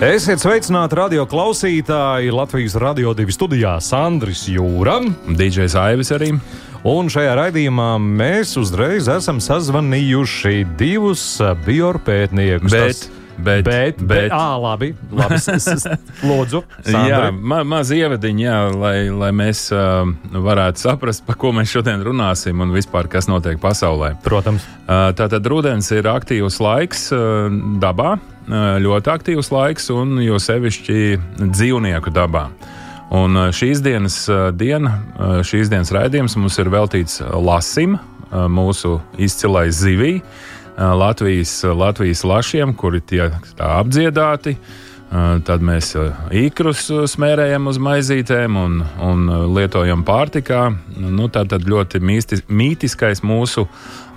Esiet sveicināti radio klausītāji Latvijas radio divi studijā Sandris Jūra, DJs Aivis arī. un šajā raidījumā mēs uzreiz esam sazvanījuši divus eh, biopētniekus. Bet, Tas- bet, bet, bet, ā, labi, labi, s- lūdzu, Jā, ma maz ievadiņa, jā, lai, lai mēs uh, varētu saprast, par ko mēs šodien runāsim un vispār kas notiek pasaulē. Protams, Uh, tātad rudens ir aktīvs laiks uh, dabā, uh, ļoti aktīvs laiks, un jo sevišķi dzīvnieku dabā. Un šīs dienas diena, šīs dienas raidījums mums ir veltīts lasim, mūsu izcilai zivij, uh, Latvijas, Latvijas lašiem, kuri tiek apdziedāti. Tad mēs īkrus smērējam uz maizītēm un, un lietojam pārtikā. Nu, tā tad ļoti mīstis, mītiskais mūsu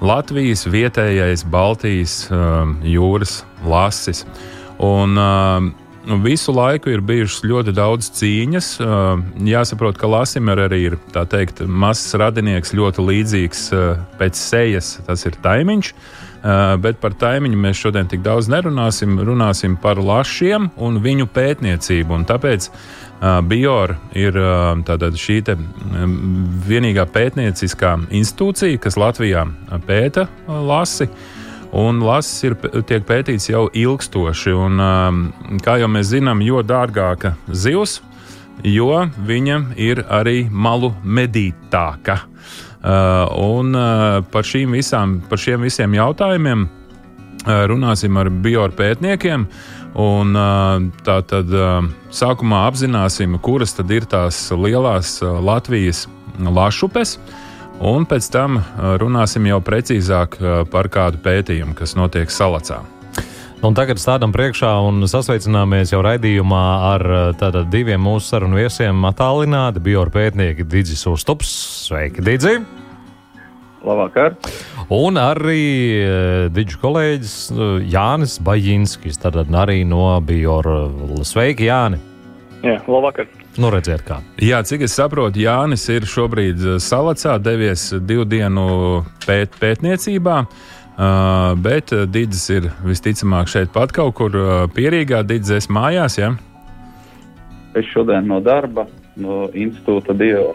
Latvijas vietējais Baltijas jūras lasis. Un, nu, Visu laiku ir bijušas ļoti daudz cīņas. Jāsaprot, ka Lasim ir arī ir, teikt, mazs radinieks, ļoti līdzīgs pēc sejas. Tas ir taimiņš. Uh, bet par taimiņu mēs šodien tik daudz nerunāsim. Runāsim par lašiem un viņu pētniecību. Un tāpēc uh, Bior ir tātad šī um, vienīgā pētnieciskā institūcija, kas Latvijā pēta lasi. Un lasis ir, tiek pētīts jau ilgstoši. Un, kā jau mēs zinām, jo dārgāka zivs, jo viņa ir arī malu medītāka. Uh, un uh, par, visām, par šiem visiem jautājumiem uh, runāsim ar biopētniekiem. Un, uh, tā tad sākumā apzināsim, kuras tad ir tās lielās Latvijas lašupes. Un pēc tam runāsim jau precīzāk par kādu pētījumu, kas notiek salacā. Un tagad stādām priekšā un sasveicināmies jau raidījumā ar eh, tātad diviem mūsu sarunu viesiem attālināti biopētnieki Digis Ustups. Sveiki, Digi! Labvakar! Un arī uh, diģu kolēģis uh, Jānis Bajinskis, tātad arī no Biora. Sveiki, Jāni! Jā, labvakar! Nu, redziet, kā. Jā, cik es saprotu, Jānis ir šobrīd salacā, devies divu dienu pēt, pētniecībā. Uh, bet uh, Digis ir visticamāk šeit pat kaut kur uh, pierīgā. Digis, es mājās, ja? Es šodien no darba, no institūta bio.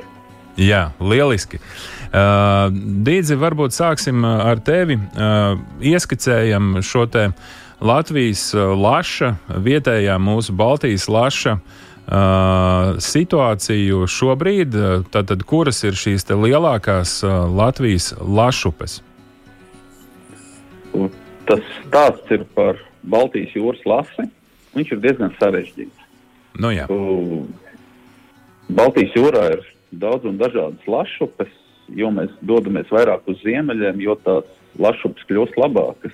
Jā, lieliski. Uh, Dīdzi, varbūt sāksim uh, ar tevi. Uh, ieskicējam šo te Latvijas uh, laša, vietējā mūsu Baltijas laša uh, situāciju šobrīd. Uh, Tātad, kuras ir šīs lielākās uh, Latvijas lašupes? Tas stāsts ir par Baltijas jūras lasi. Viņš ir diezgan sarežģīts. Nu, jā. Baltijas jūrā ir daudz un dažādas lašupes, jo mēs dodamies vairāk uz ziemeļiem, jo tās lašupes kļūst labākas.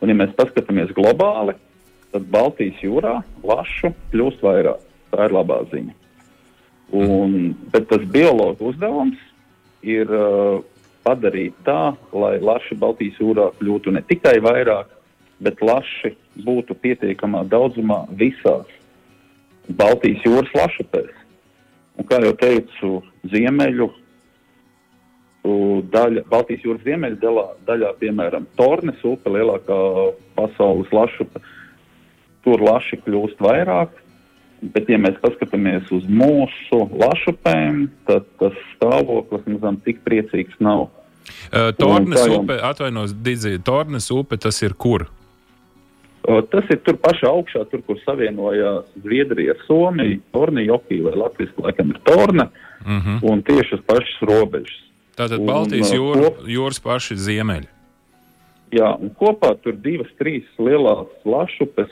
Un, ja mēs paskatāmies globāli, tad Baltijas jūrā lašu kļūst vairāk. Tā ir labā ziņa. Un, bet tas biologu uzdevums ir uh, padarīt tā, lai laši Baltijas jūrā kļūtu ne tikai vairāk, bet laši būtu pietiekamā daudzumā visās Baltijas jūras lašupēs. Un, kā jau teicu, ziemeļu daļa, Baltijas jūras ziemeļu daļā, daļā piemēram, Tornes upe, lielākā pasaules lašupe, tur laši kļūst vairāk. Bet, ja mēs paskatāmies uz mūsu lašupēm, tad tas stāvoklis mazam tik priecīgs nav. Uh, Tornes upe, atvainos, Dīdzi, Tornes upe tas ir kur? Tas ir tur pašā augšā, tur, kur savienojās Zviedrija, Somija, Tornijokī vai Latvijas, laikam ir Torne, Uh -huh. un tieši uz pašas robežas. Tātad Un, Baltijas jūra, kop- jūras paši ziemeļi. Jā, un kopā tur divas, trīs lielās lašupes,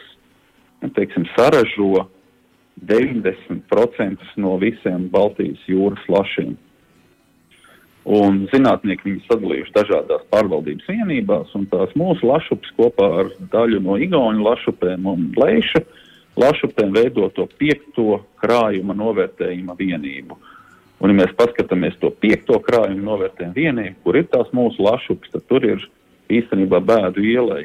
nu, teiksim, saražo 90% no visiem Baltijas jūras lašiem. Un zinātnieki viņus sadalījuši dažādās pārvaldības vienībās, un tās mūsu lašupas kopā ar daļu no Igaunijas lašupēm un Leišu lašupēm veido to piekto krājuma novērtējuma vienību. Un, ja mēs paskatāmies to piekto krājumu novērtējumu vienību, kur ir tās mūsu lašups, tad tur ir īstenībā bēdu ielai.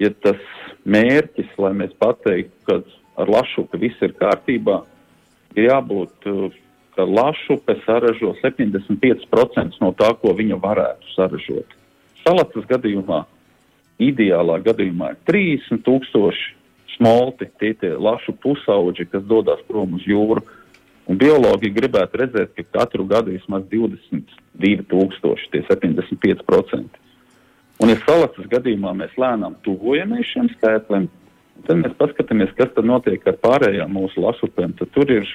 Ja tas mērķis, lai mēs pateiktu, ka ar lašupi viss ir kārtībā, ir jābūt, ka lašupe saražo 75% no tā, ko viņa varētu saražot. Salatas gadījumā, ideālā gadījumā ir 30 tūkstoši smolti, tie ir lašu pusauģi, kas dodas prom uz jūru. Un biologi gribētu redzēt, ka katru gadu vismaz 22,000, tie 75%. Un, ja salacas gadījumā mēs lēnām tuvojamies šiem skaitļiem, tad mēs paskatāmies, kas tad notiek ar pārējām mūsu lasupēm. Tad tur ir,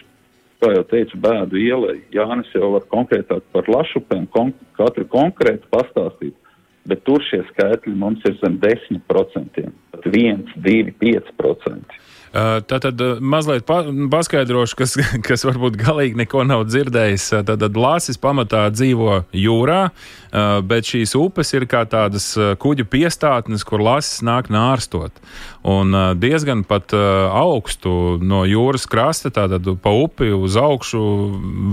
kā jau teicu, bēdu ielai. Jānis jau var konkrētāk par lašupēm, kon katru konkrētu pastāstīt, bet tur šie skaitļi mums ir zem 10%, pat 1, 2, 5%. Tātad mazliet pa, paskaidrošu, kas, kas varbūt galīgi neko nav dzirdējis. Tātad lāsis pamatā dzīvo jūrā, bet šīs upes ir kā tādas kuģu piestātnes, kur lāsis nāk nārstot. Un diezgan pat augstu no jūras krasta, tātad pa upi uz augšu,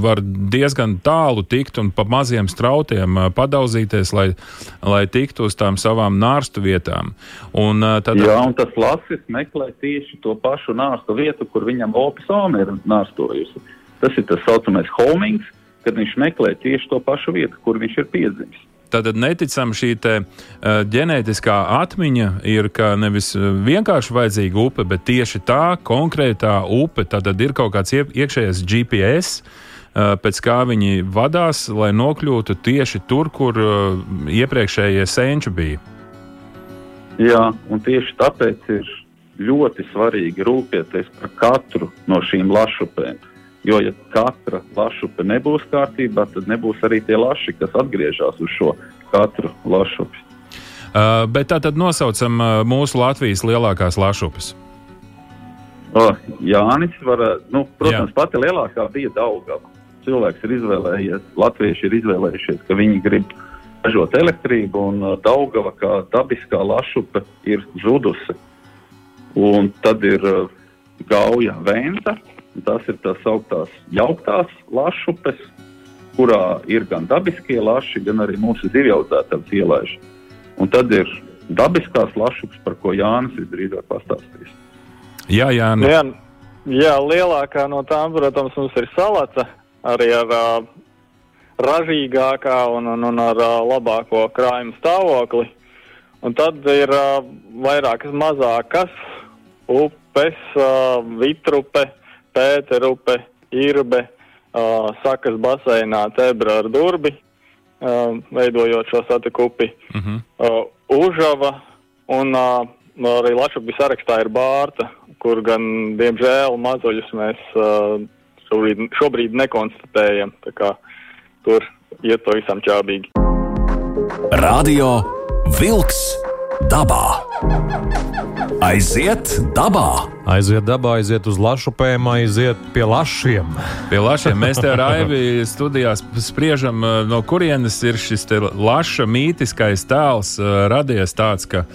var diezgan tālu tikt un pa maziem strautiem padauzīties, lai, lai tiktu uz tām savām nārstu vietām. Un, tad... Jā, un tas lasis meklē tieši to pašu pašu nārstu vietu, kur viņam opsoma ir nārstojusi. Tas ir tas saucamais homings, kad viņš meklē tieši to pašu vietu, kur viņš ir piedzimis. Tātad neticam šī te, uh, ģenētiskā atmiņa ir, ka nevis vienkārši vajadzīga upe, bet tieši tā konkrētā upe. Tad ir kaut kāds iekšējais GPS, uh, pēc kā viņi vadās, lai nokļūtu tieši tur, kur uh, iepriekšējie senči bija. Jā, un tieši tāpēc ir ļoti svarīgi rūpēties par katru no šīm lašupēm. Jo, ja katra lašupe nebūs kārtībā, tad nebūs arī tie laši, kas atgriežas uz šo katru lašupi. Uh, bet tā tad nosaucam uh, mūsu Latvijas lielākās lašupes. Oh, Jānis, var, nu, protams, Jā. pati lielākā bija Daugava. Cilvēks ir izvēlējies, latvieši ir izvēlējušies, ka viņi grib ražot elektrību, un uh, Daugava kā dabiskā lašupe ir zudusi. Un tad ir uh, gauja venta, tas ir tās augtās jauktās lašupes, kurā ir gan dabiskie laši, gan arī mūsu zivjaudzētājs ielaiž. Un tad ir dabiskās lašupas, par ko Jānis visdrīzāk pastāstīs. Jā, jā, nu. jā, jā, lielākā no tām, protams, mums ir salata arī ar uh, ražīgākā un, un, un ar uh, labāko krājumu stāvokli. Un tad ir uh, vairākas mazākas upes, uh, Vitrupe, Pēterupe, Irbe, uh, Sakas baseinā, Tebra ar Durbi, uh, veidojot šo satikupi, uh -huh. uh, Užava un uh, arī Latvijas sarakstā ir Bārta, kur gan, diemžēl, mazuļus mēs uh, šobrīd, šobrīd nekonstatējam. Tur iet pavisam čābīgi. Radio Vilks dabā! Aiziet dabā! Aiziet dabā, aiziet uz lašupēm, aiziet pie lašiem. Pie lašiem mēs te ar Aivi studijās spriežam, eh, no kurienes ir šis laša mītiskais tēls eh, radies tāds, ka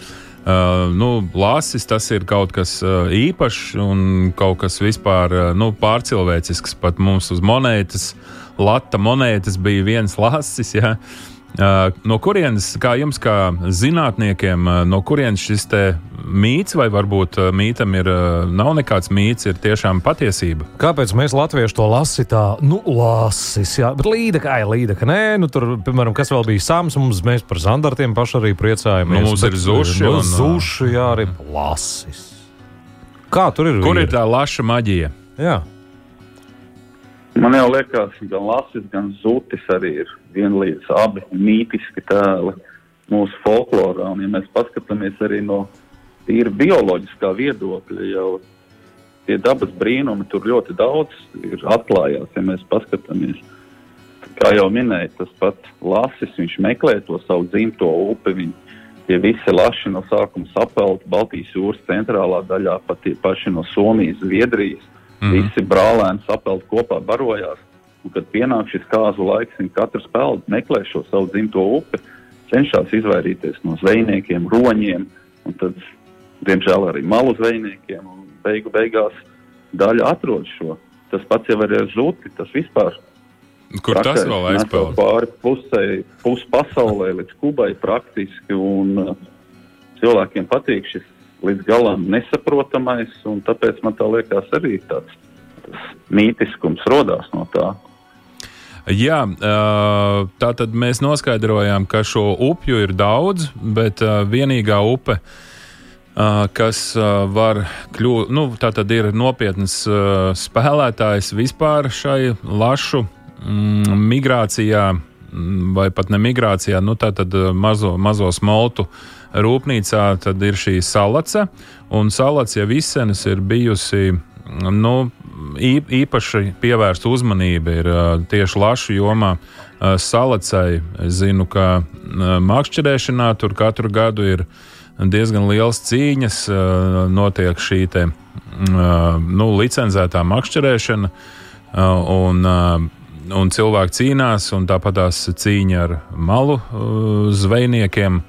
Uh, nu, lasis tas ir kaut kas uh, īpašs un kaut kas vispār uh, nu, pārcilvēcisks. Pat mums uz monētas, lata monētas bija viens lasis. Ja? Uh, No kurienes, kā jums, kā zinātniekiem, no kurienes šis mīts, vai varbūt mītam ir nav nekāds mīts, ir tiešām patiesība? Kāpēc mēs latvieši to lasām tā, nu, lasis, jā, bet līda kā ir līda, ka nē, nu, tur, piemēram, kas vēl bija sāms, mums mēs par zandartiem paši arī priecājamies. Nu, mums bet, ir zuši, nu, un, zuši, jā, arī lasis. Kā tur ir? Kur ir tā laša maģija? Jā. Man jau liekas, gan Lasis, gan Zutis arī ir vienlīdz abi mītiski tēli mūsu folklorā. Un, ja mēs paskatāmies arī no tīra bioloģiskā viedokļa, jau tie dabas brīnumi tur ļoti daudz ir atklājās. Ja mēs paskatāmies, kā jau minēju, tas pats Lasis, viņš meklē to savu dzimto upi. Viņi, tie visi laši no sākuma sapelti Baltijas jūras centrālā daļā, pat tie paši no Somijas, Zviedrijas Mm. Visi brālēni sapeld kopā, barojās. Un, kad pienāk šis kāzu laiks, un katrs peld meklē šo savu dzimto upi, cenšas izvairīties no zvejniekiem, roņiem, un tad, diemžēl, arī malu zvejniekiem. Beigu beigās daļa atrod šo. Tas pats jau ir ar zuti. Tas vispār Kur tas vēl aizpeld? Pāri pusē, pus pasaulē, līdz Kubai praktiski. Un, uh, cilvēkiem patīk šis līdz galam nesaprotamais, un tāpēc man tā liekas arī tāds mītiskums rodās no tā. Jā, tā tad mēs noskaidrojām, ka šo upju ir daudz, bet vienīgā upe, kas var kļūt, nu, tā tad ir nopietns ā, spēlētājs vispār šai lašu mm, migrācijā, mm, vai pat ne migrācijā, nu, tā tad mazo, mazo smoltu rūpnīcā, tad ir šī salace, un salace jau izsenes ir bijusi nu, īpaši pievērsta uzmanība ir tieši lašu jomā. ā, Salacei es zinu, ka makšķerēšanā tur katru gadu ir diezgan liels cīņas, notiek šī te, nu, licencētā makšķerēšana, un, un cilvēki cīnās, un tāpat tās cīņa ar malu zvejniekiem,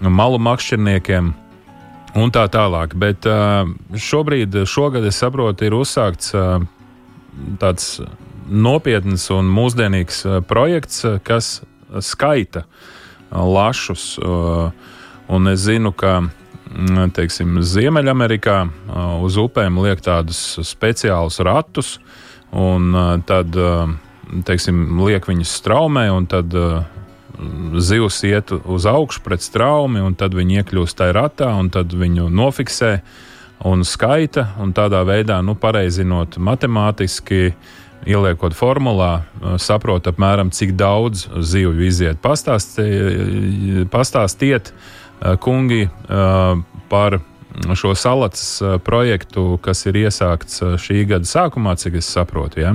malu makšķerniekiem un tā tālāk. Bet šobrīd, šogad, es saprotu, ir uzsākts tāds nopietns un mūsdienīgs projekts, kas skaita lašus. Un es zinu, ka teiksim, Ziemeļamerikā uz upēm liek tādus speciālus ratus, un tad teiksim, liek viņus straumē, un tad zivs iet uz augšu pret straumi, un tad viņi iekļūst tajā ratā, un tad viņu nofiksē un skaita, un tādā veidā, nu, pareizinot matemātiski, ieliekot formulā, saprot apmēram, cik daudz zivju iziet. Pastāsti, pastāstiet, uh, kungi, par šo salats projektu, kas ir iesākts šī gada sākumā, cik es saprotu. Ja?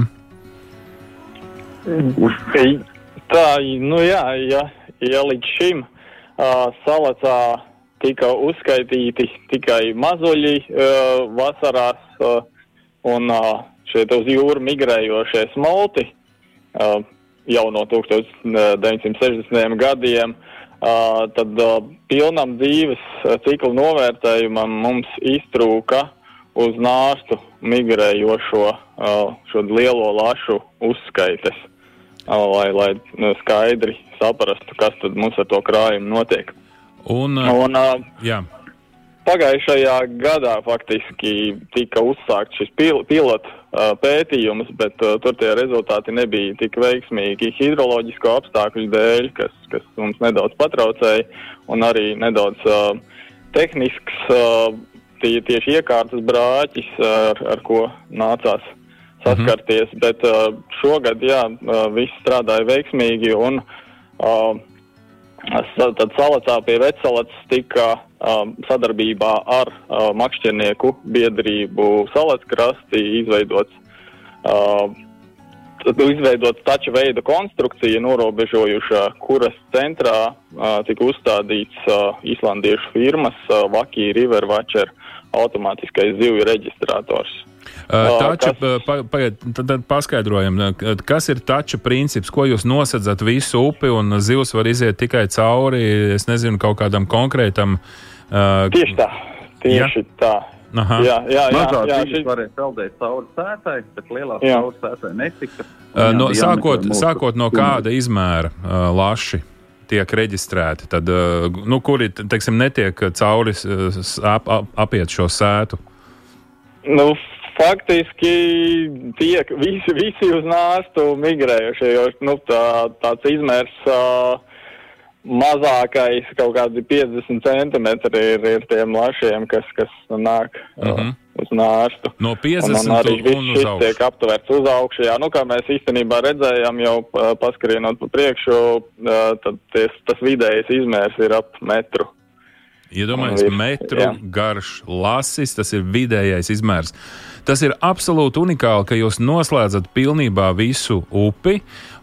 Tā, nu jā, ja, ja līdz šim uh, salacā tika uzskaitīti tikai mazuļi uh, vasarās uh, un uh, šie uz jūru migrējošie smolti uh, jau no 1960. gadiem, uh, tad uh, pilnam dzīves ciklu novērtējumam mums iztrūka uz nārstu migrējošo uh, lielo lašu uzskaites lai, lai nu, skaidri saprastu, kas tad mums ar to krājumu notiek. Un, Un, jā, pagājušajā gadā faktiski tika uzsākts šis pil pilots uh, pētījums, bet tur tie rezultāti nebija tik veiksmīgi hidroloģisko apstākļu dēļ, kas, kas mums nedaudz patraucēja, un arī nedaudz uh, tehnisks, uh, tie, tieši iekārtas brāķis, ar, ar ko nācās saskarties, mm -hmm. bet uh, šogad, jā, uh, viss strādāja veiksmīgi un uh, tad salacā pie Vecsalats tika um, sadarbībā ar uh, makšķernieku biedrību Salatskrasti izveidots uh, tad izveidots taču veida konstrukcija, norobežojuša, kuras centrā uh, tika uzstādīts uh, islandiešu firmas uh, Vakī River Watcher automātiskais zivju reģistrators. Taču, kas- pa, pa, tad, tad paskaidrojam, kas ir taču princips, ko jūs nosedzat visu upi un zivs var iziet tikai cauri, es nezinu, kaut kādam konkrētam. Uh, Tieši tā, tieši tā. Aha. Jā, jā, jā, Mazā jā, šis, varēja peldēt cauri sētai, bet lielā cauri sētai netika. Uh, no, sākot, sākot no kāda izmēra uh, laši tiek reģistrēti, tad, uh, nu, kuri teiksim, netiek cauri uh, ap, ap, apiet šo sētu. nu, faktiski tiek visi, visi uz nāstu migrējušie, jo nu, tā, tāds izmērs uh, mazākais, kaut kādi 50 centimetri ir, ir tiem lašiem, kas, kas nāk uh, Mhm. uz nārstu. No Un, 50 un arī un, viss un uz šis tiek aptverts uz augšu. Jā, nu, kā mēs īstenībā redzējām, jau paskrienot pa priekšu, uh, tad ties, tas vidējais izmērs ir ap metru. Iedomājieties, viss, metru jā. garš lasis, tas ir vidējais izmērs. Tas ir absolūti unikāli, ka jūs noslēdzat pilnībā visu upi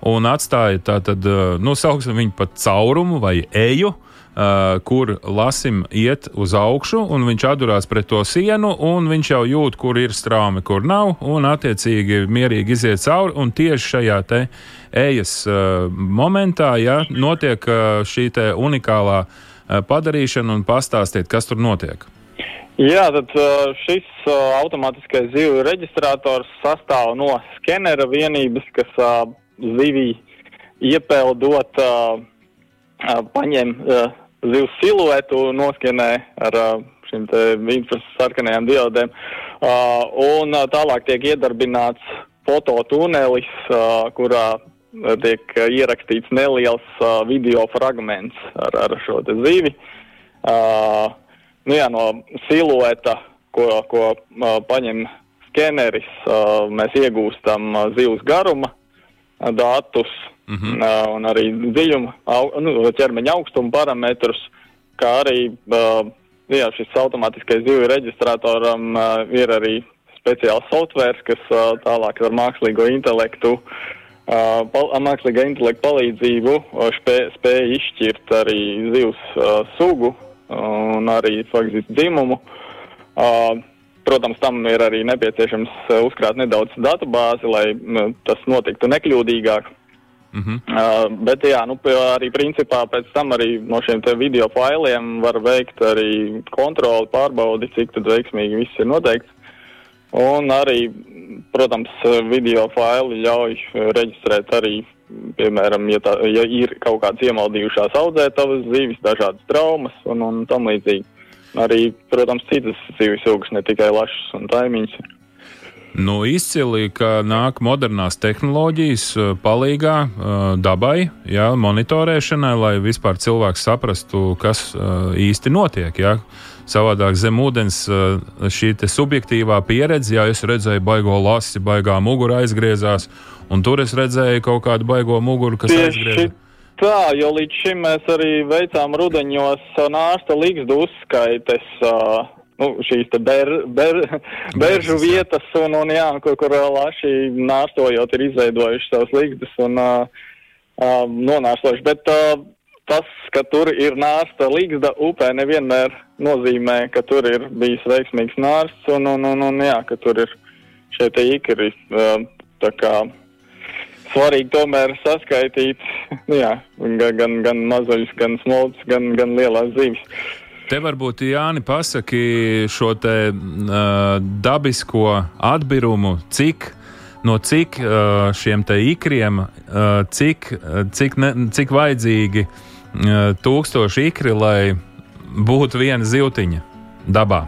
un atstājat tātad, eh, nu, sauksim viņu pat caurumu vai eju, uh, kur lasim iet uz augšu, un viņš atdurās pret to sienu, un viņš jau jūt, kur ir straumi, kur nav, un attiecīgi mierīgi iziet cauri. Un tieši šajā te ejas uh, momentā, ja notiek uh, šī unikālā uh, padarīšana, un pastāstiet, kas tur notiek. Jā, tad uh, šis uh, automātiskais zivju reģistrators sastāv no skenera vienības, kas zivī iepeldot, paņem zivs siluetu, noskenē ar šīm infrasarkanajām diodēm, un tālāk tiek iedarbināts fototunelis, kurā tiek ierakstīts neliels uh, video fragments ar, ar šo zivi. Uh, nu jā, no silueta, ko, ko uh, paņem skeneris, uh, mēs iegūstam uh, zivs garuma uh, datus mm -hmm. uh, un arī dziļuma, au, nu, ķermeņa augstuma parametrus, kā arī uh, jā, šis automātiskais zivju reģistratoram uh, ir arī speciāls software, kas uh, tālāk ar mākslīgo intelektu Uh, mākslīgā intelekta palīdzību uh, spēja spē izšķirt arī zivs uh, sugu un arī faktiski dzimumu. Uh, protams, tam ir arī nepieciešams uh, uzkrāt nedaudz datu bāzi, lai uh, tas notiktu nekļūdīgāk. Mm -hmm. uh, bet jā, nu, arī principā pēc tam arī no šiem video failiem var veikt arī kontroli, pārbaudi, cik veiksmīgi viss ir noteikts. Un arī, protams, video faili ļauj reģistrēt arī, piemēram, ja, tā, ja ir kaut kādas iemaldījušās audzētavas zivis, dažādas traumas un, un tam līdzīgi. Arī, protams, citas zivs sugas, ne tikai lašas un taimiņas. Nu, izcili, ka nāk modernās tehnoloģijas palīgā dabai, jā, monitorēšanai, lai vispār cilvēks saprastu, kas īsti notiek. Jā. Savādāk zem ūdens eh, šī subjektīvā pieredze, ja es redzēju baigo lasi, baigā mugura aizgriezās, un tur es redzēju kaut kādu baigo muguru, kas aizgriezās. Tā, jo līdz šim mēs arī veicām rudeņos nārsta līgstu uzskaites, uh, nu, šīs ber, ber, beržu vietas, un, un jā, kur, kur laši nārstojot ir izveidojuši savus līgstus un uh, uh, nonārstojuši. Bet uh, tas, ka tur ir nārsta līgsta upē, nevienmēr nozīmē, ka tur ir bijis veiksmīgs nārsts un, un, un, un jā, ka tur ir šie te ikri. Tā kā svarīgi tomēr saskaitīt, jā, gan, gan, gan mazuļus, gan smolts, gan, gan lielās zīves. Te varbūt Jāni pasaki šo te uh, dabisko atbirumu, cik no cik uh, šiem te ikriem, uh, cik, cik, ne, cik vajadzīgi uh, tūkstoši ikri, lai būtu viena zivtiņa dabā.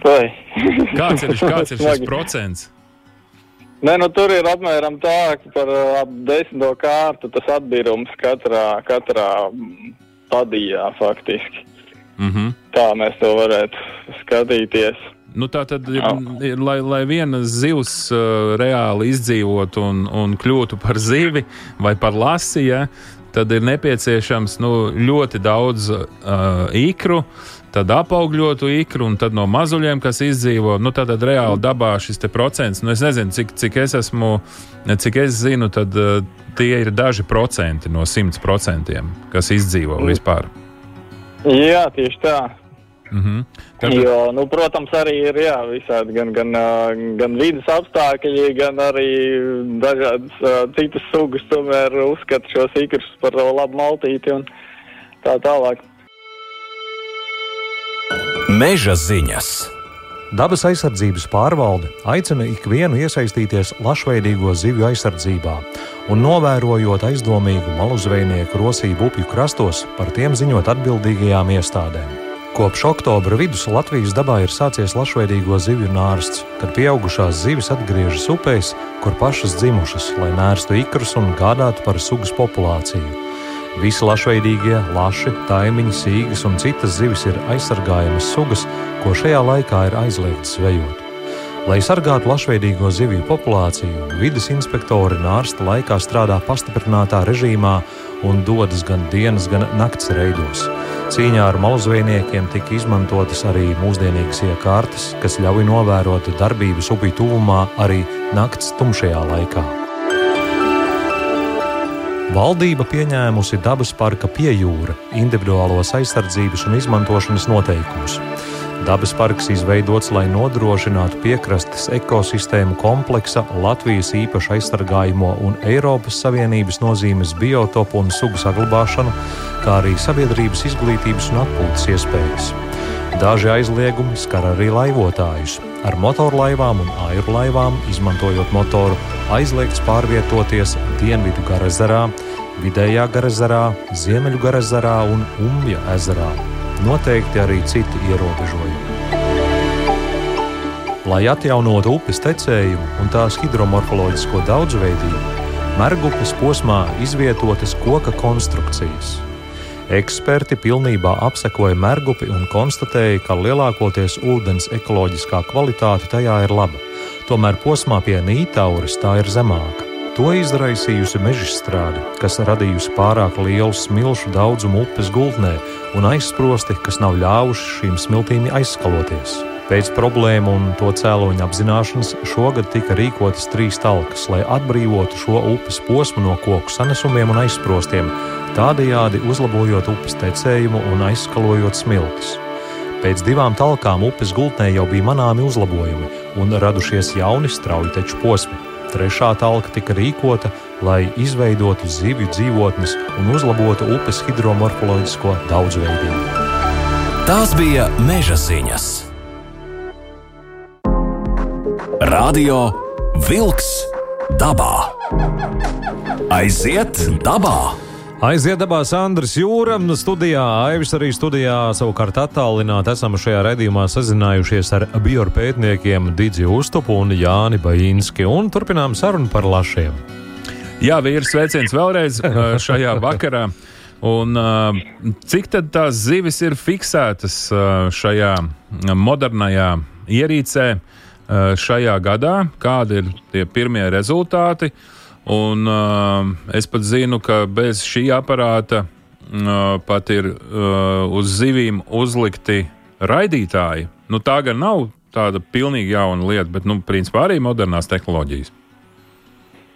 Kāds ir, kāds ir šis procents? Nē, nu, tur ir apmēram tā, ka par ap desmito kārtu tas atbīrums katrā, katrā padījā faktiski. Mm -hmm. Tā mēs to varētu skatīties. Nu, tā tad, ir, lai, lai viena zivs uh, reāli izdzīvotu un, un kļūtu par zivi vai par lasi, ja, tad ir nepieciešams nu, ļoti daudz uh, ikru. Tad apaugļotu ikru, un tad no mazuļiem, kas izdzīvo, nu, tad reāli dabā šis procents, nu, es nezinu, cik, cik es esmu, cik es zinu, tad uh, tie ir daži procenti no simts procentiem, kas izdzīvo vispār. Jā, tieši tā. Mm -hmm. Tad... Jo, nu, protams, arī ir jā, visādi gan, gan, gan vidas apstākļi, gan arī dažādas uh, citas sugas tomēr uzskata šos ikrus par labu maltīti un tā tālāk. Meža ziņas. Dabas aizsardzības pārvalde aicina ikvienu iesaistīties lašveidīgo zivju aizsardzībā un novērojot aizdomīgu maluzvejnieku rosību upju krastos, par tiem ziņot atbildīgajām iestādēm. Kopš oktobra vidus Latvijas dabā ir sācies lašveidīgo zivju nārsts, kad pieaugušās zivis atgriežas upēs, kur pašas dzimušas, lai nērstu ikrus un gādātu par sugas populāciju. Visi lašveidīgie, laši, taimiņi, sīgas un citas zivis ir aizsargājamas sugas, ko šajā laikā ir aizliegts zvejot. Lai sargātu lašveidīgo zivju populāciju, vidas inspektori nārsta laikā strādā pastiprinātā režīmā un dodas gan dienas, gan nakts reidos. Cīņā ar malzvejniekiem tika izmantotas arī mūsdienīgas iekārtas, kas ļauj novērot darbības upju tuvumā arī nakts tumšajā laikā. Valdība pieņēmusi dabas parka piejūra individuālos aizsardzības un izmantošanas noteikumus. Dabas parks izveidots, lai nodrošinātu piekrastes ekosistēmu kompleksa Latvijas īpaši aizsargājamo un Eiropas Savienības nozīmes biotopu un sugu saglabāšanu, kā arī sabiedrības izglītības un atpūtas iespējas. Daži aizliegumi skar arī laivotājus. ar motorlaivām un airlaivām, izmantojot motoru, aizliegts pārvietoties Dienvidu Garezerā, Vidējā Garezerā, Ziemeļu Garezerā un Umbja ezerā. Noteikti arī citi ierobežojumi. Lai atjaunotu upes tecējumu un tās hidromorfoloģisko daudzveidību, Mergupes posmā izvietotas koka konstrukcijas. Eksperti pilnībā apsekoja Mergupi un konstatēja, ka lielākoties ūdens ekoloģiskā kvalitāte tajā ir laba. Tomēr posmā pie Nītauras tā ir zemāka. To izraisījusi mežstrāde, kas radījusi pārāk lielu smilšu daudzumu upes gultnē un aizsprosti, kas nav ļāvuši šīm smiltīm aizskaloties. Pēc problēmu un to cēloņa apzināšanas šogad tika rīkotas trīs talkas, lai atbrīvotu šo upes posmu no koku sanesumiem un aizsprostiem, tādējādi uzlabojot upes tecējumu un aizskalojot smiltis. Pēc divām talkām upes gultnē jau bija manāmi uzlabojumi un radušies jauni strauji teču posmi. Trešā talka tika rīkota, lai izveidotu zivju dzīvotnes un uzlabotu upes hidromorfoloģisko daudzveidību. Tās bija meža ziņas. Radio Wolks dabā. Aiziet dabā! Aiziet dabā Sandrs Jūra studijā, Aivis arī studijā. Savukārt attālināti esam šajā redzījumā sazinājušies ar biopētniekiem Digi Uztupu un Jāni Bainski un turpinām sarunu par lašiem. Jā, vīrs sveiciens vēlreiz šajā vakarā. Un, cik tad tās zivis ir fiksētas šajā modernajā ierīcē? Šajā gadā, kādi ir tie pirmie rezultāti. Un, uh, es pat zinu, ka bez šī aparāta uh, pat ir uh, uz zivīm uzlikti raidītāji. Nu, tā gan nav tāda pilnīgi jauna lieta, bet, nu, principā arī modernās tehnoloģijas.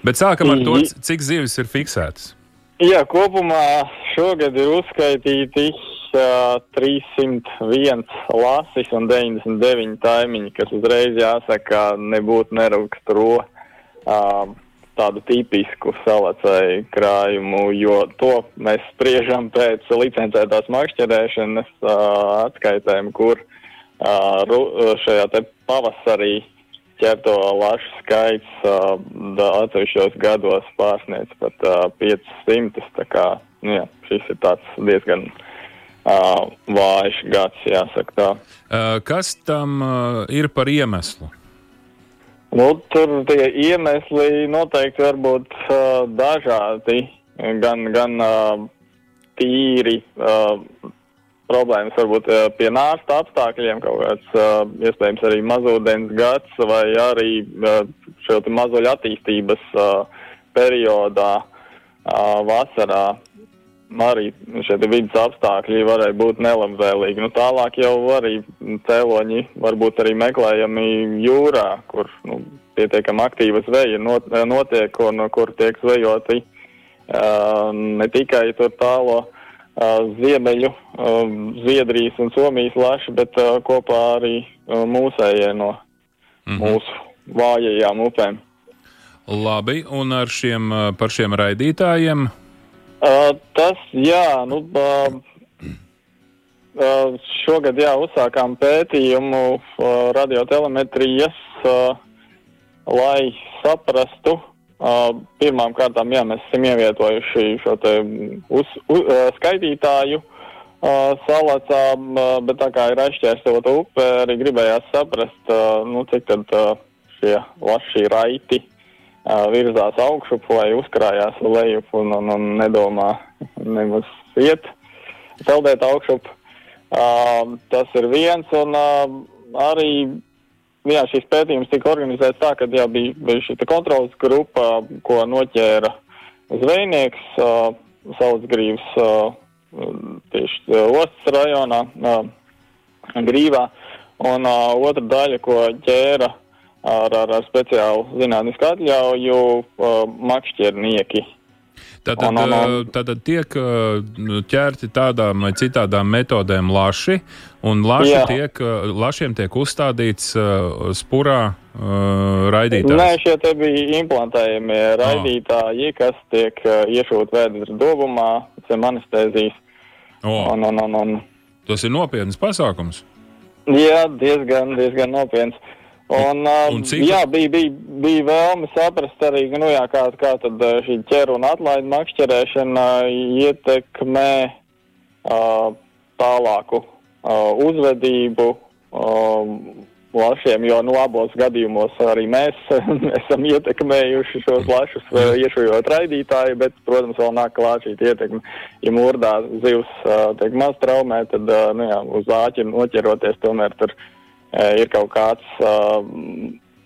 Bet sākam ar to, mhm. cik zivis ir fiksētas. Jā, kopumā šogad ir uzskaitīti 301 lasis un 99 taimiņi, kas uzreiz jāsaka, nebūtu neraksturo uh, tādu tipisku salacēju krājumu, jo to mēs spriežam pēc licencētās makšķerēšanas uh, atskaitēm, kur uh, šajā te pavasarī ķerto lašu skaits uh, atsevišķos gados pārsniedz pat uh, 500. Tā kā, nu jā, šis ir tāds diezgan uh, vājš gads, jāsaka tā. Uh, kas tam uh, ir par iemeslu? Nu, tur tie iemesli noteikti var būt uh, dažādi, gan, gan uh, tīri uh, problēmas varbūt uh, pie nāsta apstākļiem, kaut kāds uh, iespējams arī mazūdens gads vai arī uh, šo mazuļu attīstības uh, periodā uh, vasarā arī šie vidas apstākļi varēja būt nelabvēlīgi. Nu, tālāk jau arī cēloņi varbūt arī meklējami jūrā, kur nu, pietiekami aktīva zveja not, notiek un kur tiek zvejoti uh, ne tikai tur tālo uh, ziemeļu, uh, Zviedrijas un Somijas laši, bet uh, kopā arī mūsējie no mm -hmm. mūsu vājajām upēm. Labi, un ar šiem, par šiem raidītājiem Uh, tas, jā, nu, uh, uh, šogad, jā, uzsākām pētījumu uh, radiotelemetrijas, uh, lai saprastu, uh, pirmām kārtām, jā, mēs esam ievietojuši šo te uz, uz, uh, skaitītāju uh, salacā, uh, bet tā kā ir aizšķērsota upe, arī gribējās saprast, uh, nu, cik tad uh, šie laši raiti virzās augšup vai uzkrājās lejup un, un, un nedomā nemaz iet, peldēt augšup. Uh, tas ir viens, un uh, arī jā, šis pētījums tika organizēts tā, ka jā, bija, bija šī kontrolas grupa, ko noķēra zvejnieks uh, Saudzgrīvs uh, tieši ostas rajonā, uh, Grīvā, un uh, otra daļa, ko ķēra ar, ar, ar speciālu zinātnisku atļauju uh, makšķernieki. Tātad, un, un, tātad tiek ķerti tādām vai citādām metodēm laši, un laši tiek, lašiem tiek uzstādīts uh, spurā uh, raidītājs. Nē, šie te bija implantējumie raidītāji, oh. kas tiek uh, iešūt vēders dobumā, zem anestēzijas. Oh. Un, un, un, un. Tas ir nopietns pasākums. Jā, diezgan, diezgan nopietns. Un, Un um, cik- jā, bija, bija, bija vēlme saprast arī, nu, jā, kā, kā tad uh, šī ķeru un atlaidu makšķerēšana ietekmē uh, tālāku uh, uzvedību um, lašiem, jo nu, abos gadījumos arī mēs esam ietekmējuši šos lašus, uh, iešujot raidītāju, bet, protams, vēl nāk klāt šī ietekme. Ja mūrdā zivs uh, tiek maz traumē, tad uh, nu, jā, uz āķi noķeroties tomēr tur uh, ir kaut kāds uh,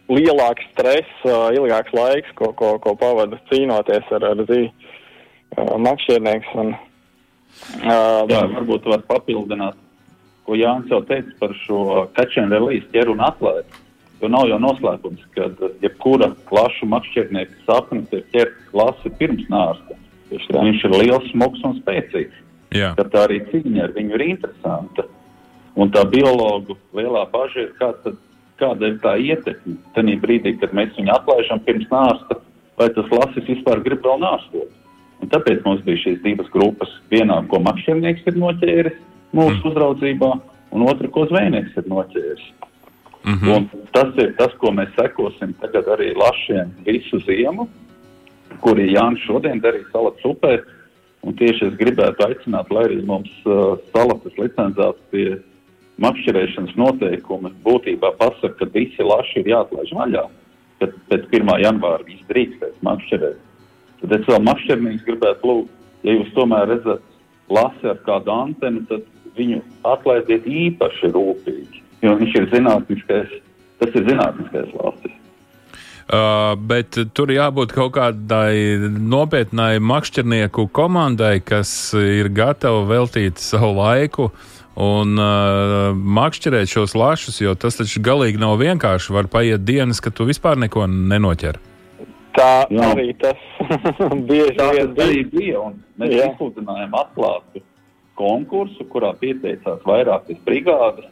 lielāks stress, uh, ilgāks laiks, ko, ko, ko pavada cīnoties ar, ar zīvi uh, makšķernieks. Un, uh, Jā, varbūt var papildināt, ko Jānis jau teica par šo and release ķeru un atlaidi. Jo nav jau noslēpums, ka jebkura lašu makšķernieka sapnis ir ķert lasi pirms nārsta. Viņš ir liels, smags un spēcīgs. Jā. Tā arī cīņa ar viņu ir interesanta. Un tā biologu lielā bažas ir, kā tad, kāda ir tā ietekme. Tajā brīdī, kad mēs viņu atlaižam pirms nārsta, vai tas lasis vispār grib vēl nārstot. Un tāpēc mums bija šīs divas grupas. Vienā, ko makšķernieks ir noķēris mūsu mm. uzraudzībā, un otra, ko zvejnieks ir noķēris. Mm -hmm. Un tas ir tas, ko mēs sekosim tagad arī lašiem visu ziemu, kuri Jānis šodien darīja salats upē. Un tieši es gribētu aicināt, lai arī mums uh, salatas licencētie makšķerēšanas noteikumi būtībā pasaka, ka visi laši ir jāatlaiž vaļā, kad pēc 1. janvāra viņas drīkstēs makšķerēt. Tad es vēl makšķernīgs gribētu lūgt, ja jūs tomēr redzat lasi ar kādu antenu, tad viņu atlaidiet īpaši rūpīgi, jo viņš ir zinātniskais, tas ir zinātniskais lasis. Uh, bet tur jābūt kaut kādai nopietnai makšķernieku komandai, kas ir gatava veltīt savu laiku un uh, makšķerēt šos lašus, jo tas taču galīgi nav vienkārši. Var paiet dienas, ka tu vispār neko nenoķer. tā Jā. arī tas bieži Tā vien arī bija, un mēs Jā. izsludinājām atklātu konkursu, kurā pieteicās vairākas brigādes.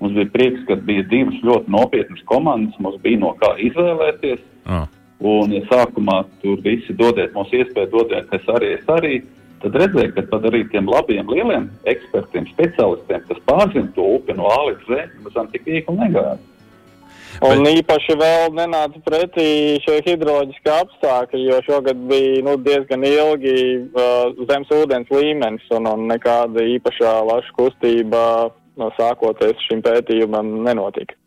Mums bija prieks, ka bija divas ļoti nopietnas komandas, mums bija no kā izvēlēties. Oh. Un, ja sākumā tur visi dodiet mums iespēju, dodiet, es arī, es arī, tad redzēju, ka pat arī tiem labiem, lieliem ekspertiem, specialistiem, kas pārzina to upi no A līdz Z, mazam tik viegli negāja. Un īpaši vēl nenāca pretī šie hidroloģiskie apstākļi, jo šogad bija nu, diezgan ilgi uh, zemes ūdens līmenis un, un nekāda īpašā laša kustība no sākoties šim pētījumam nenotika.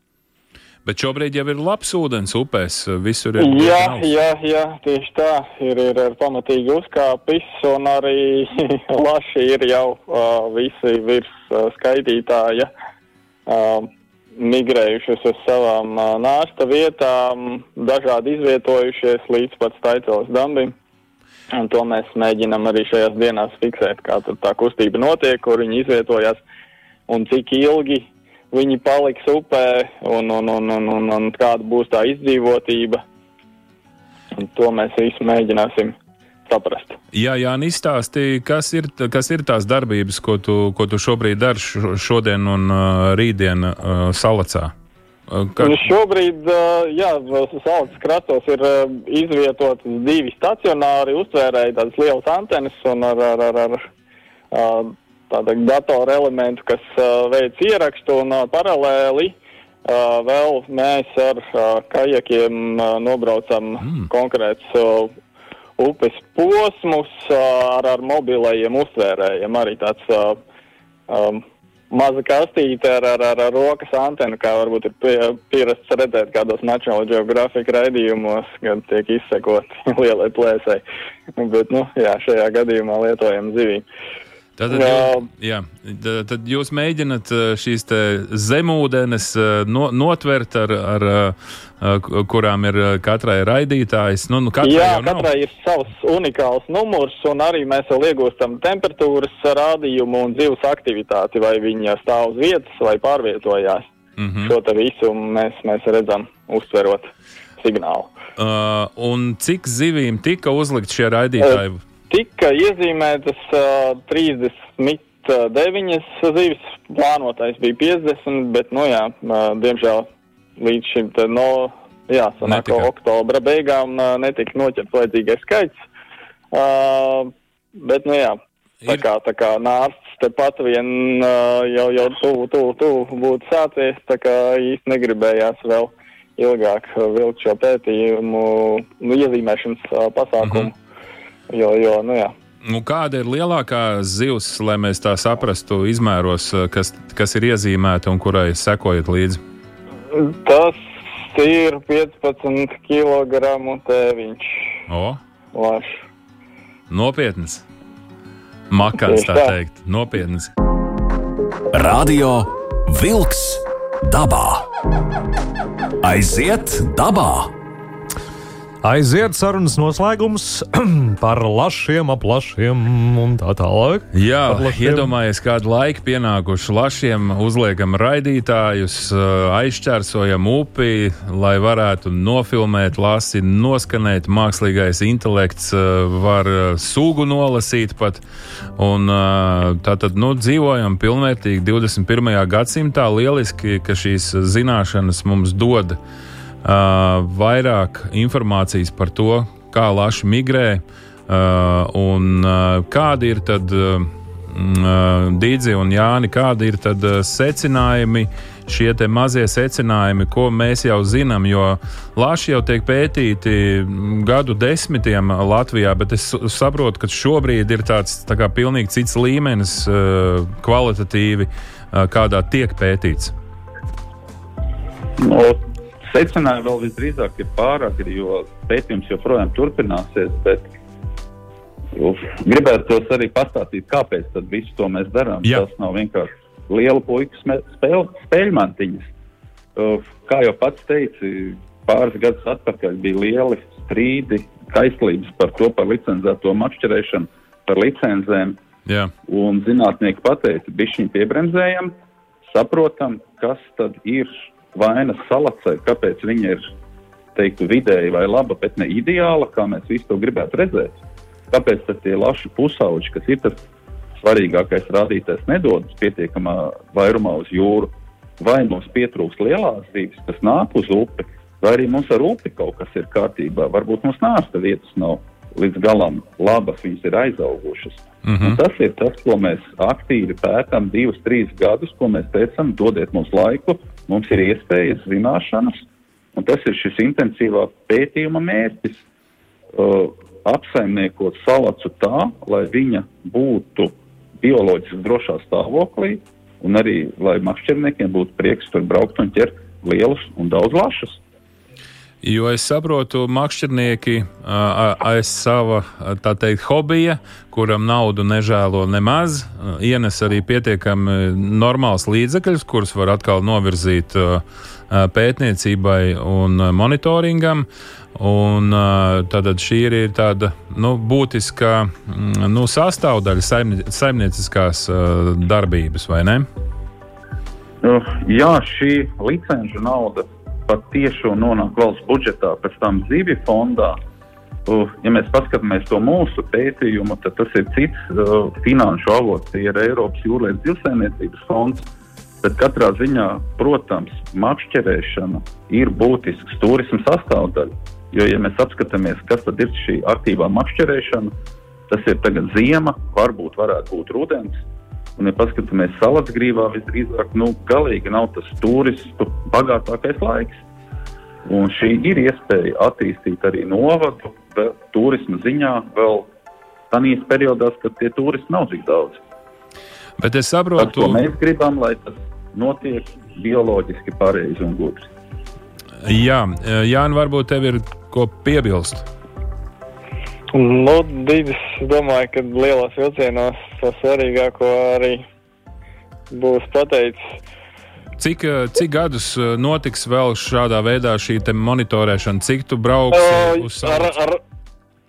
Bet šobrīd jau ir labs ūdens upēs, visur ir. Jā, jā, jā, tieši tā. Ir, ir, ir pamatīgi uzkāpis, un arī laši ir jau uh, visi virs uh, skaitītāja uh, migrējušies uz savām uh, nāsta vietām, dažādi izvietojušies līdz pat Staicēlas dambim. Un to mēs mēģinam arī šajās dienās fiksēt, kā tā kustība notiek, kur viņi izvietojās un cik ilgi viņi paliks upē un, un, un, un, un, un kāda būs tā izdzīvotība. Un to mēs visu mēģināsim saprast. Jā, Jā izstāstīja, kas ir, kas ir tās darbības, ko tu, ko tu šobrīd dari šo- šodien un uh, rītdien uh, salacā. Uh, ka, Nu, šobrīd, uh, jā, salas krastos ir uh, izvietotas divi stacionāri uztvērēji, tādas lielas antenas un ar, ar, ar, ar uh, tādu datoru elementu, kas uh, veic ierakstu un uh, paralēli. Uh, vēl mēs ar uh, kajakiem uh, nobraucam mm. konkrēts uh, upes posmus uh, ar, ar mobilajiem uztvērējiem. Arī tāds uh, um, maza kastīte ar, ar, ar, ar rokas antenu, kā varbūt ir pie, pierasts redzēt kādos National Geographic raidījumos, kad tiek izsekoti lielai plēsai. Bet, nu, jā, šajā gadījumā lietojam zivīm. Tātad, jūs, jā, tad jūs mēģināt uh, šīs te zemūdenes uh, no, notvert, ar, ar, uh, kurām ir uh, katrai raidītājs. Nu, nu, katrai Jā, katrai ir savs unikāls numurs, un arī mēs vēl iegūstam temperatūras rādījumu un dzīves aktivitāti, vai viņa stāv uz vietas vai pārvietojās. Mm -hmm. Šo visu mēs, mēs redzam, uztverot signālu. uh, un cik zivīm tika uzlikt šie raidītāji? Tika iezīmētas uh, 39 zivis, plānotais bija 50, bet, nu jā, uh, diemžēl līdz šim te no, jā, sanāk, Netika. oktobra beigām uh, netika noķerts vajadzīgais skaits. Uh, bet, nu jā, tā Ir- kā, tā kā nārsts tepat vien uh, jau, jau tuvu, tuvu, tuvu būtu sācies, tā kā īsti negribējās vēl ilgāk vilkt šo pētījumu, nu, iezīmēšanas uh, pasākumu. Mm -hmm. Jo, jo, nu jā. Nu, kāda ir lielākā zivs, lai mēs tā saprastu, izmēros, kas, kas ir iezīmēta un kurai sekojat līdzi? Tas ir 15 kg tēviņš. O? Laš. Nopietns. Makāns tā teikt. Nopietns. Radio Vilks dabā. Aiziet dabā! Aiziet sarunas noslēgums par lašiem, aplašiem un tā tālāk. Jā, iedomājieties, kādu laiku pienākuši lašiem, uzliekam raidītājus, aizķērsojam upi, lai varētu nofilmēt, lasi, noskanēt. Mākslīgais intelekts var sugu nolasīt pat. Un tā tad nu, dzīvojam pilnvērtīgi 21. gadsimtā. Lieliski, ka šīs zināšanas mums dod vairāk informācijas par to, kā laši migrē un kādi ir tad Dīdzi un Jāni, kādi ir tad secinājumi, šie mazie secinājumi, ko mēs jau zinām, jo laši jau tiek pētīti gadu desmitiem Latvijā, bet es saprotu, ka šobrīd ir tāds tā kā pilnīgi cits līmenis kvalitatīvi, kādā tiek pētīts. No, Secinājumi vēl visdrīzāk ir pārāk, jo pētījums joprojām turpināsies. Bet uf, gribētu tos arī pastāstīt, kāpēc visu to mēs darām. Jā. Tas nav vienkārši liela puika spēle, spēļmantiņas. Uf, kā jau pats teici, pāris gadus atpakaļ bija lieli strīdi, kaislības par to, par licencēto makšķerēšanu, par licencēm. Jā. Un zinātnieki pateica, bišķiņi piebremzējam, saprotam, kas tad ir vainas salacē, kāpēc viņa ir teiktu, vidēji vai laba, bet ne ideāla, kā mēs visi to gribētu redzēt. Kāpēc tie laši pusauģi, kas ir tas svarīgākais rādītājs, nedodas pietiekamā vairumā uz jūru, vai mums pietrūks lielās zivis, kas nāk uz upi, vai arī mums ar upi kaut kas ir kārtībā. Varbūt mums nārsta vietas nav līdz galam labas, viņas ir aizaugušas. Mm -hmm. Un tas ir tas, ko mēs aktīvi pētām divus, trīs gadus, ko mēs teicam, dodiet mums laiku, mums ir iespējas, zināšanas, un tas ir šis intensīvā pētījuma mērķis. Uh, apsaimniekot salacu tā, lai viņa būtu bioloģiski drošā stāvoklī, un arī lai makšķerniekiem būtu prieks tur braukt un ķert lielus un daudz lašus. Jo es saprotu, makšķernieki aiz sava tā teikt hobija, kuram naudu nežēlo nemaz, ienes arī pietiekami normāls līdzekļus, kurus var atkal novirzīt pētniecībai un monitoringam. Un, tātad šī ir tāda nu, būtiska nu, sastāvdaļa saimnie, saimnieciskās darbības, vai ne? Nu, jā, šī licenču nauda pat tieši nonāk valsts budžetā, pēc tam zivju fondā. Uh, ja mēs paskatāmies to mūsu pētījumu, tad tas ir cits uh, finanšu avots, tie ir Eiropas jūrlietu zivsaimniecības fonds. Bet katrā ziņā, protams, makšķerēšana ir būtisks turisma sastāvdaļa. Jo, ja mēs apskatāmies, kas tad ir šī aktīvā makšķerēšana, tas ir tagad ziema, varbūt varētu būt rudens. Un, ja paskatāmies salas grīvā, visdrīzāk, nu, galīgi nav tas turistu bagātākais laiks. Un šī ir iespēja attīstīt arī novadu, turisma ziņā vēl tādās periodās, kad tie turisti nav tik daudz. Bet es saprotu, ka mēs gribam, lai tas notiek bioloģiski pareizi un gudri. Jā, Jānis, varbūt tev ir ko piebilst. Nu, Dīdis, domāju, ka lielos vilcienos to svarīgāko arī būs pateicis. Cik, cik gadus notiks vēl šādā veidā šī monitorēšana? Cik tu brauksi uz ar, ar,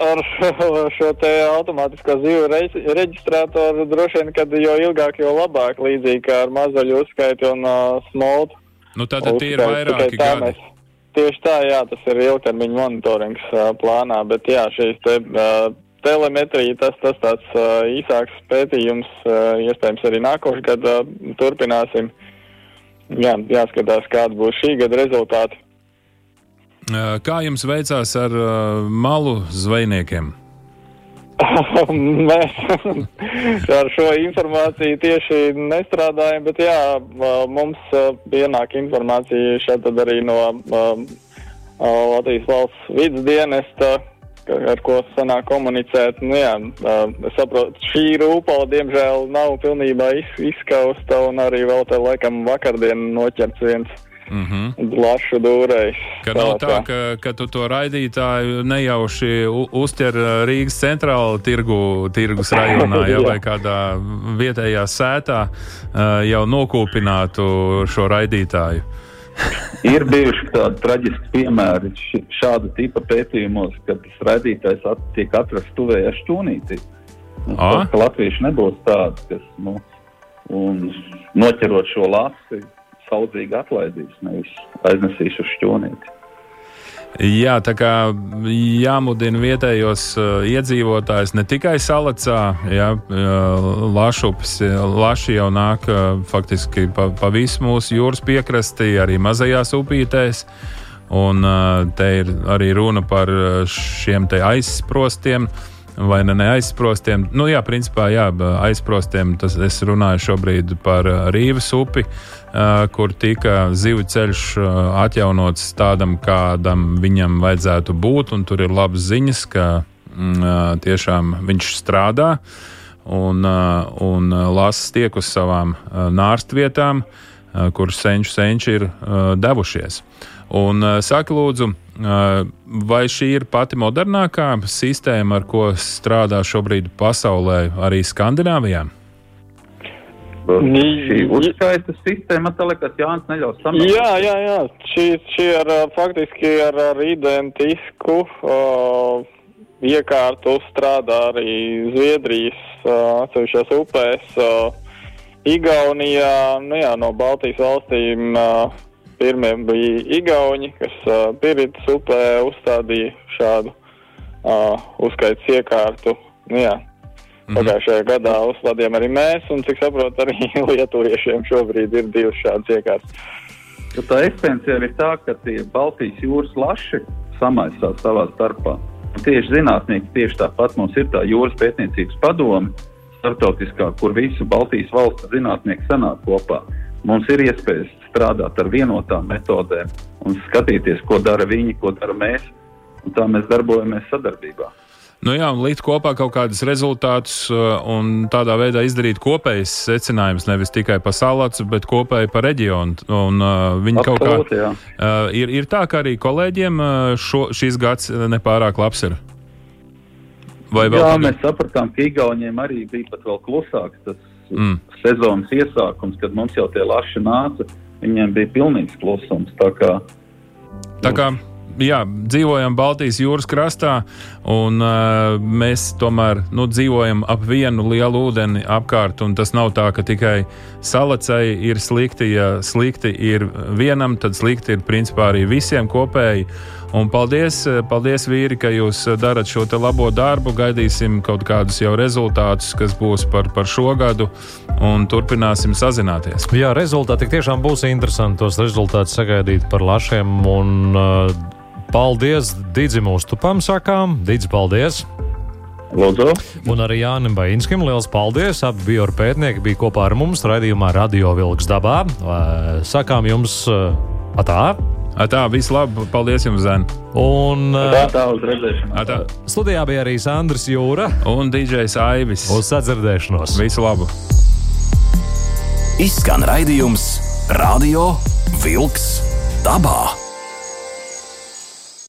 ar šo te automātisko zīvu reģistrātoru droši vien, kad jo ilgāk, jo labāk, līdzīgi kā ar mazaļu uzskaiti un uh, smoltu. Nu, tātad tie ir vairāki gadi. Mēs, Tieši tā, jā, tas ir ilgtermiņa monitorings uh, plānā, bet jā, šīs te, uh, telemetrija, tas, tas tāds uh, īsāks pētījums, uh, iespējams arī nākošais gads uh, turpināsim. Jā, jāskatās, kāda būs šī gada rezultāti. Kā jums veicās ar uh, malu zvejniekiem? Mēs ar šo informāciju tieši nestrādājam, bet jā, mums pienāk informācija šeit arī no Latvijas valsts vidas dienesta, ar ko sanāk komunicēt. Nu, jā, es saprotu, šī rūpala diemžēl nav pilnībā izskausta un arī vēl te laikam vakardien noķerts viens Mm -hmm. Lašu dūrēji. Ka nav tā, ka, ka tu to raidītāju nejauši uztver uh, Rīgas centrāla tirgu, tirgus rajonā, ja, vai kādā vietējā sētā uh, jau nokūpinātu šo raidītāju. Ir bijuši tādi traģiski piemēri šāda tipa pētījumos, kad tas raidītājs at, tiek atrasts tuvējā šķūnītī. Nu, Latvieši nebūs tādi, kas nu, noķerot šo lasi, saudzīgi atlaidīs, nevis aiznesīs uz šķonīti. Jā, tā kā jāmudina vietējos uh, iedzīvotājus ne tikai salacā, ja, uh, lašups, laši jau nāk uh, faktiski pa, pa visu mūsu jūras piekrastī, arī mazajās upītēs. Un uh, te ir arī runa par uh, šiem aizsprostiem. Vai ne aizsprostiem? Nu, jā, principā, jā, aizsprostiem. Tas es runāju šobrīd par uh, Rīvas upi. Uh, kur tika zivju ceļš atjaunots tādam, kādam viņam vajadzētu būt. Tur ir labas ziņas, ka mm, tiešām viņš strādā un, un lasis tiek uz savām nārstvietām, kur senču senči ir devušies. Un saka, lūdzu, vai šī ir pati modernākā sistēma, ar ko strādā šobrīd pasaulē, arī Skandināvijā? Šī uzskaitas sistēma, tā liekas, Jānis neļaus samaksāt. Jā, jā, jā. Šī, šī ar faktiski ar, ar identisku uh, iekārtu strādā arī Zviedrijas uh, atsevišķās upēs. Uh, Igaunijā, nu jā, no Baltijas valstīm uh, pirmie bija Igauni, kas uh, Piritas upē uzstādīja šādu uh, uzskaitas iekārtu. Nu, jā, Mm -hmm. Pagājušajā gadā uzstādījām arī mēs, un cik saprotu, arī lietuviešiem šobrīd ir divas šādas iekārtas. Tā esence ir tā, ka tie Baltijas jūras laši samaisās savā starpā. Tieši zinātnieki, tieši tāpat mums ir tā jūras pētniecības padome, starptautiskā, kur visu Baltijas valstu zinātnieki sanāk kopā. Mums ir iespējas strādāt ar vienotām metodēm un skatīties, ko dara viņi, ko dara mēs, un tā mēs darbojamies sadarbībā. Nu jā, un likt kopā kaut kādus rezultātus uh, un tādā veidā izdarīt kopējas secinājumus, nevis tikai par salātu, bet kopēji par reģionu. Un, uh, viņi Absolut, kaut kā jā. uh, ir, ir tā, ka arī kolēģiem šo, šis gads nepārāk labs ir. Vai vēl jā, tagad? mēs sapratām, ka Igauniem arī bija pat vēl klusāks tas mm. sezonas iesākums, kad mums jau tie laši nāca. Viņiem bija pilnīgs klusums. Tā kā, tā kā jā, dzīvojam Baltijas jūras krastā, un uh, mēs tomēr nu, dzīvojam ap vienu lielu ūdeni apkārt. Tas nav tā, ka tikai salacei ir slikti. Ja slikti ir vienam, tad slikti ir principā arī visiem kopēji. Un paldies, paldies, vīri, ka jūs darat šo labo darbu. Gaidīsim kaut kādus jau rezultātus, kas būs par, par šo gadu, un turpināsim sazināties. Jā, rezultāti tiešām būs interesanti. Tos rezultātus sagaidīt par lašiem. Un, uh, Paldies Digim Uztupam, sakām. Digis, paldies! Lūdzu. Un arī Jānis Bainskim liels paldies. Abi bija ar pētnieki, bija kopā ar mums raidījumā Radio Vilks dabā. Sakām jums atā! Tā, viss labi. Paldies jums, Zēn. Un tā, tā uz redzēšanos. Atā. Studijā bija arī Sandrs Jūra un DJs Aivis. Uz sadzirdēšanos. Visu labu. Izskan raidījums Radio Vilks dabā.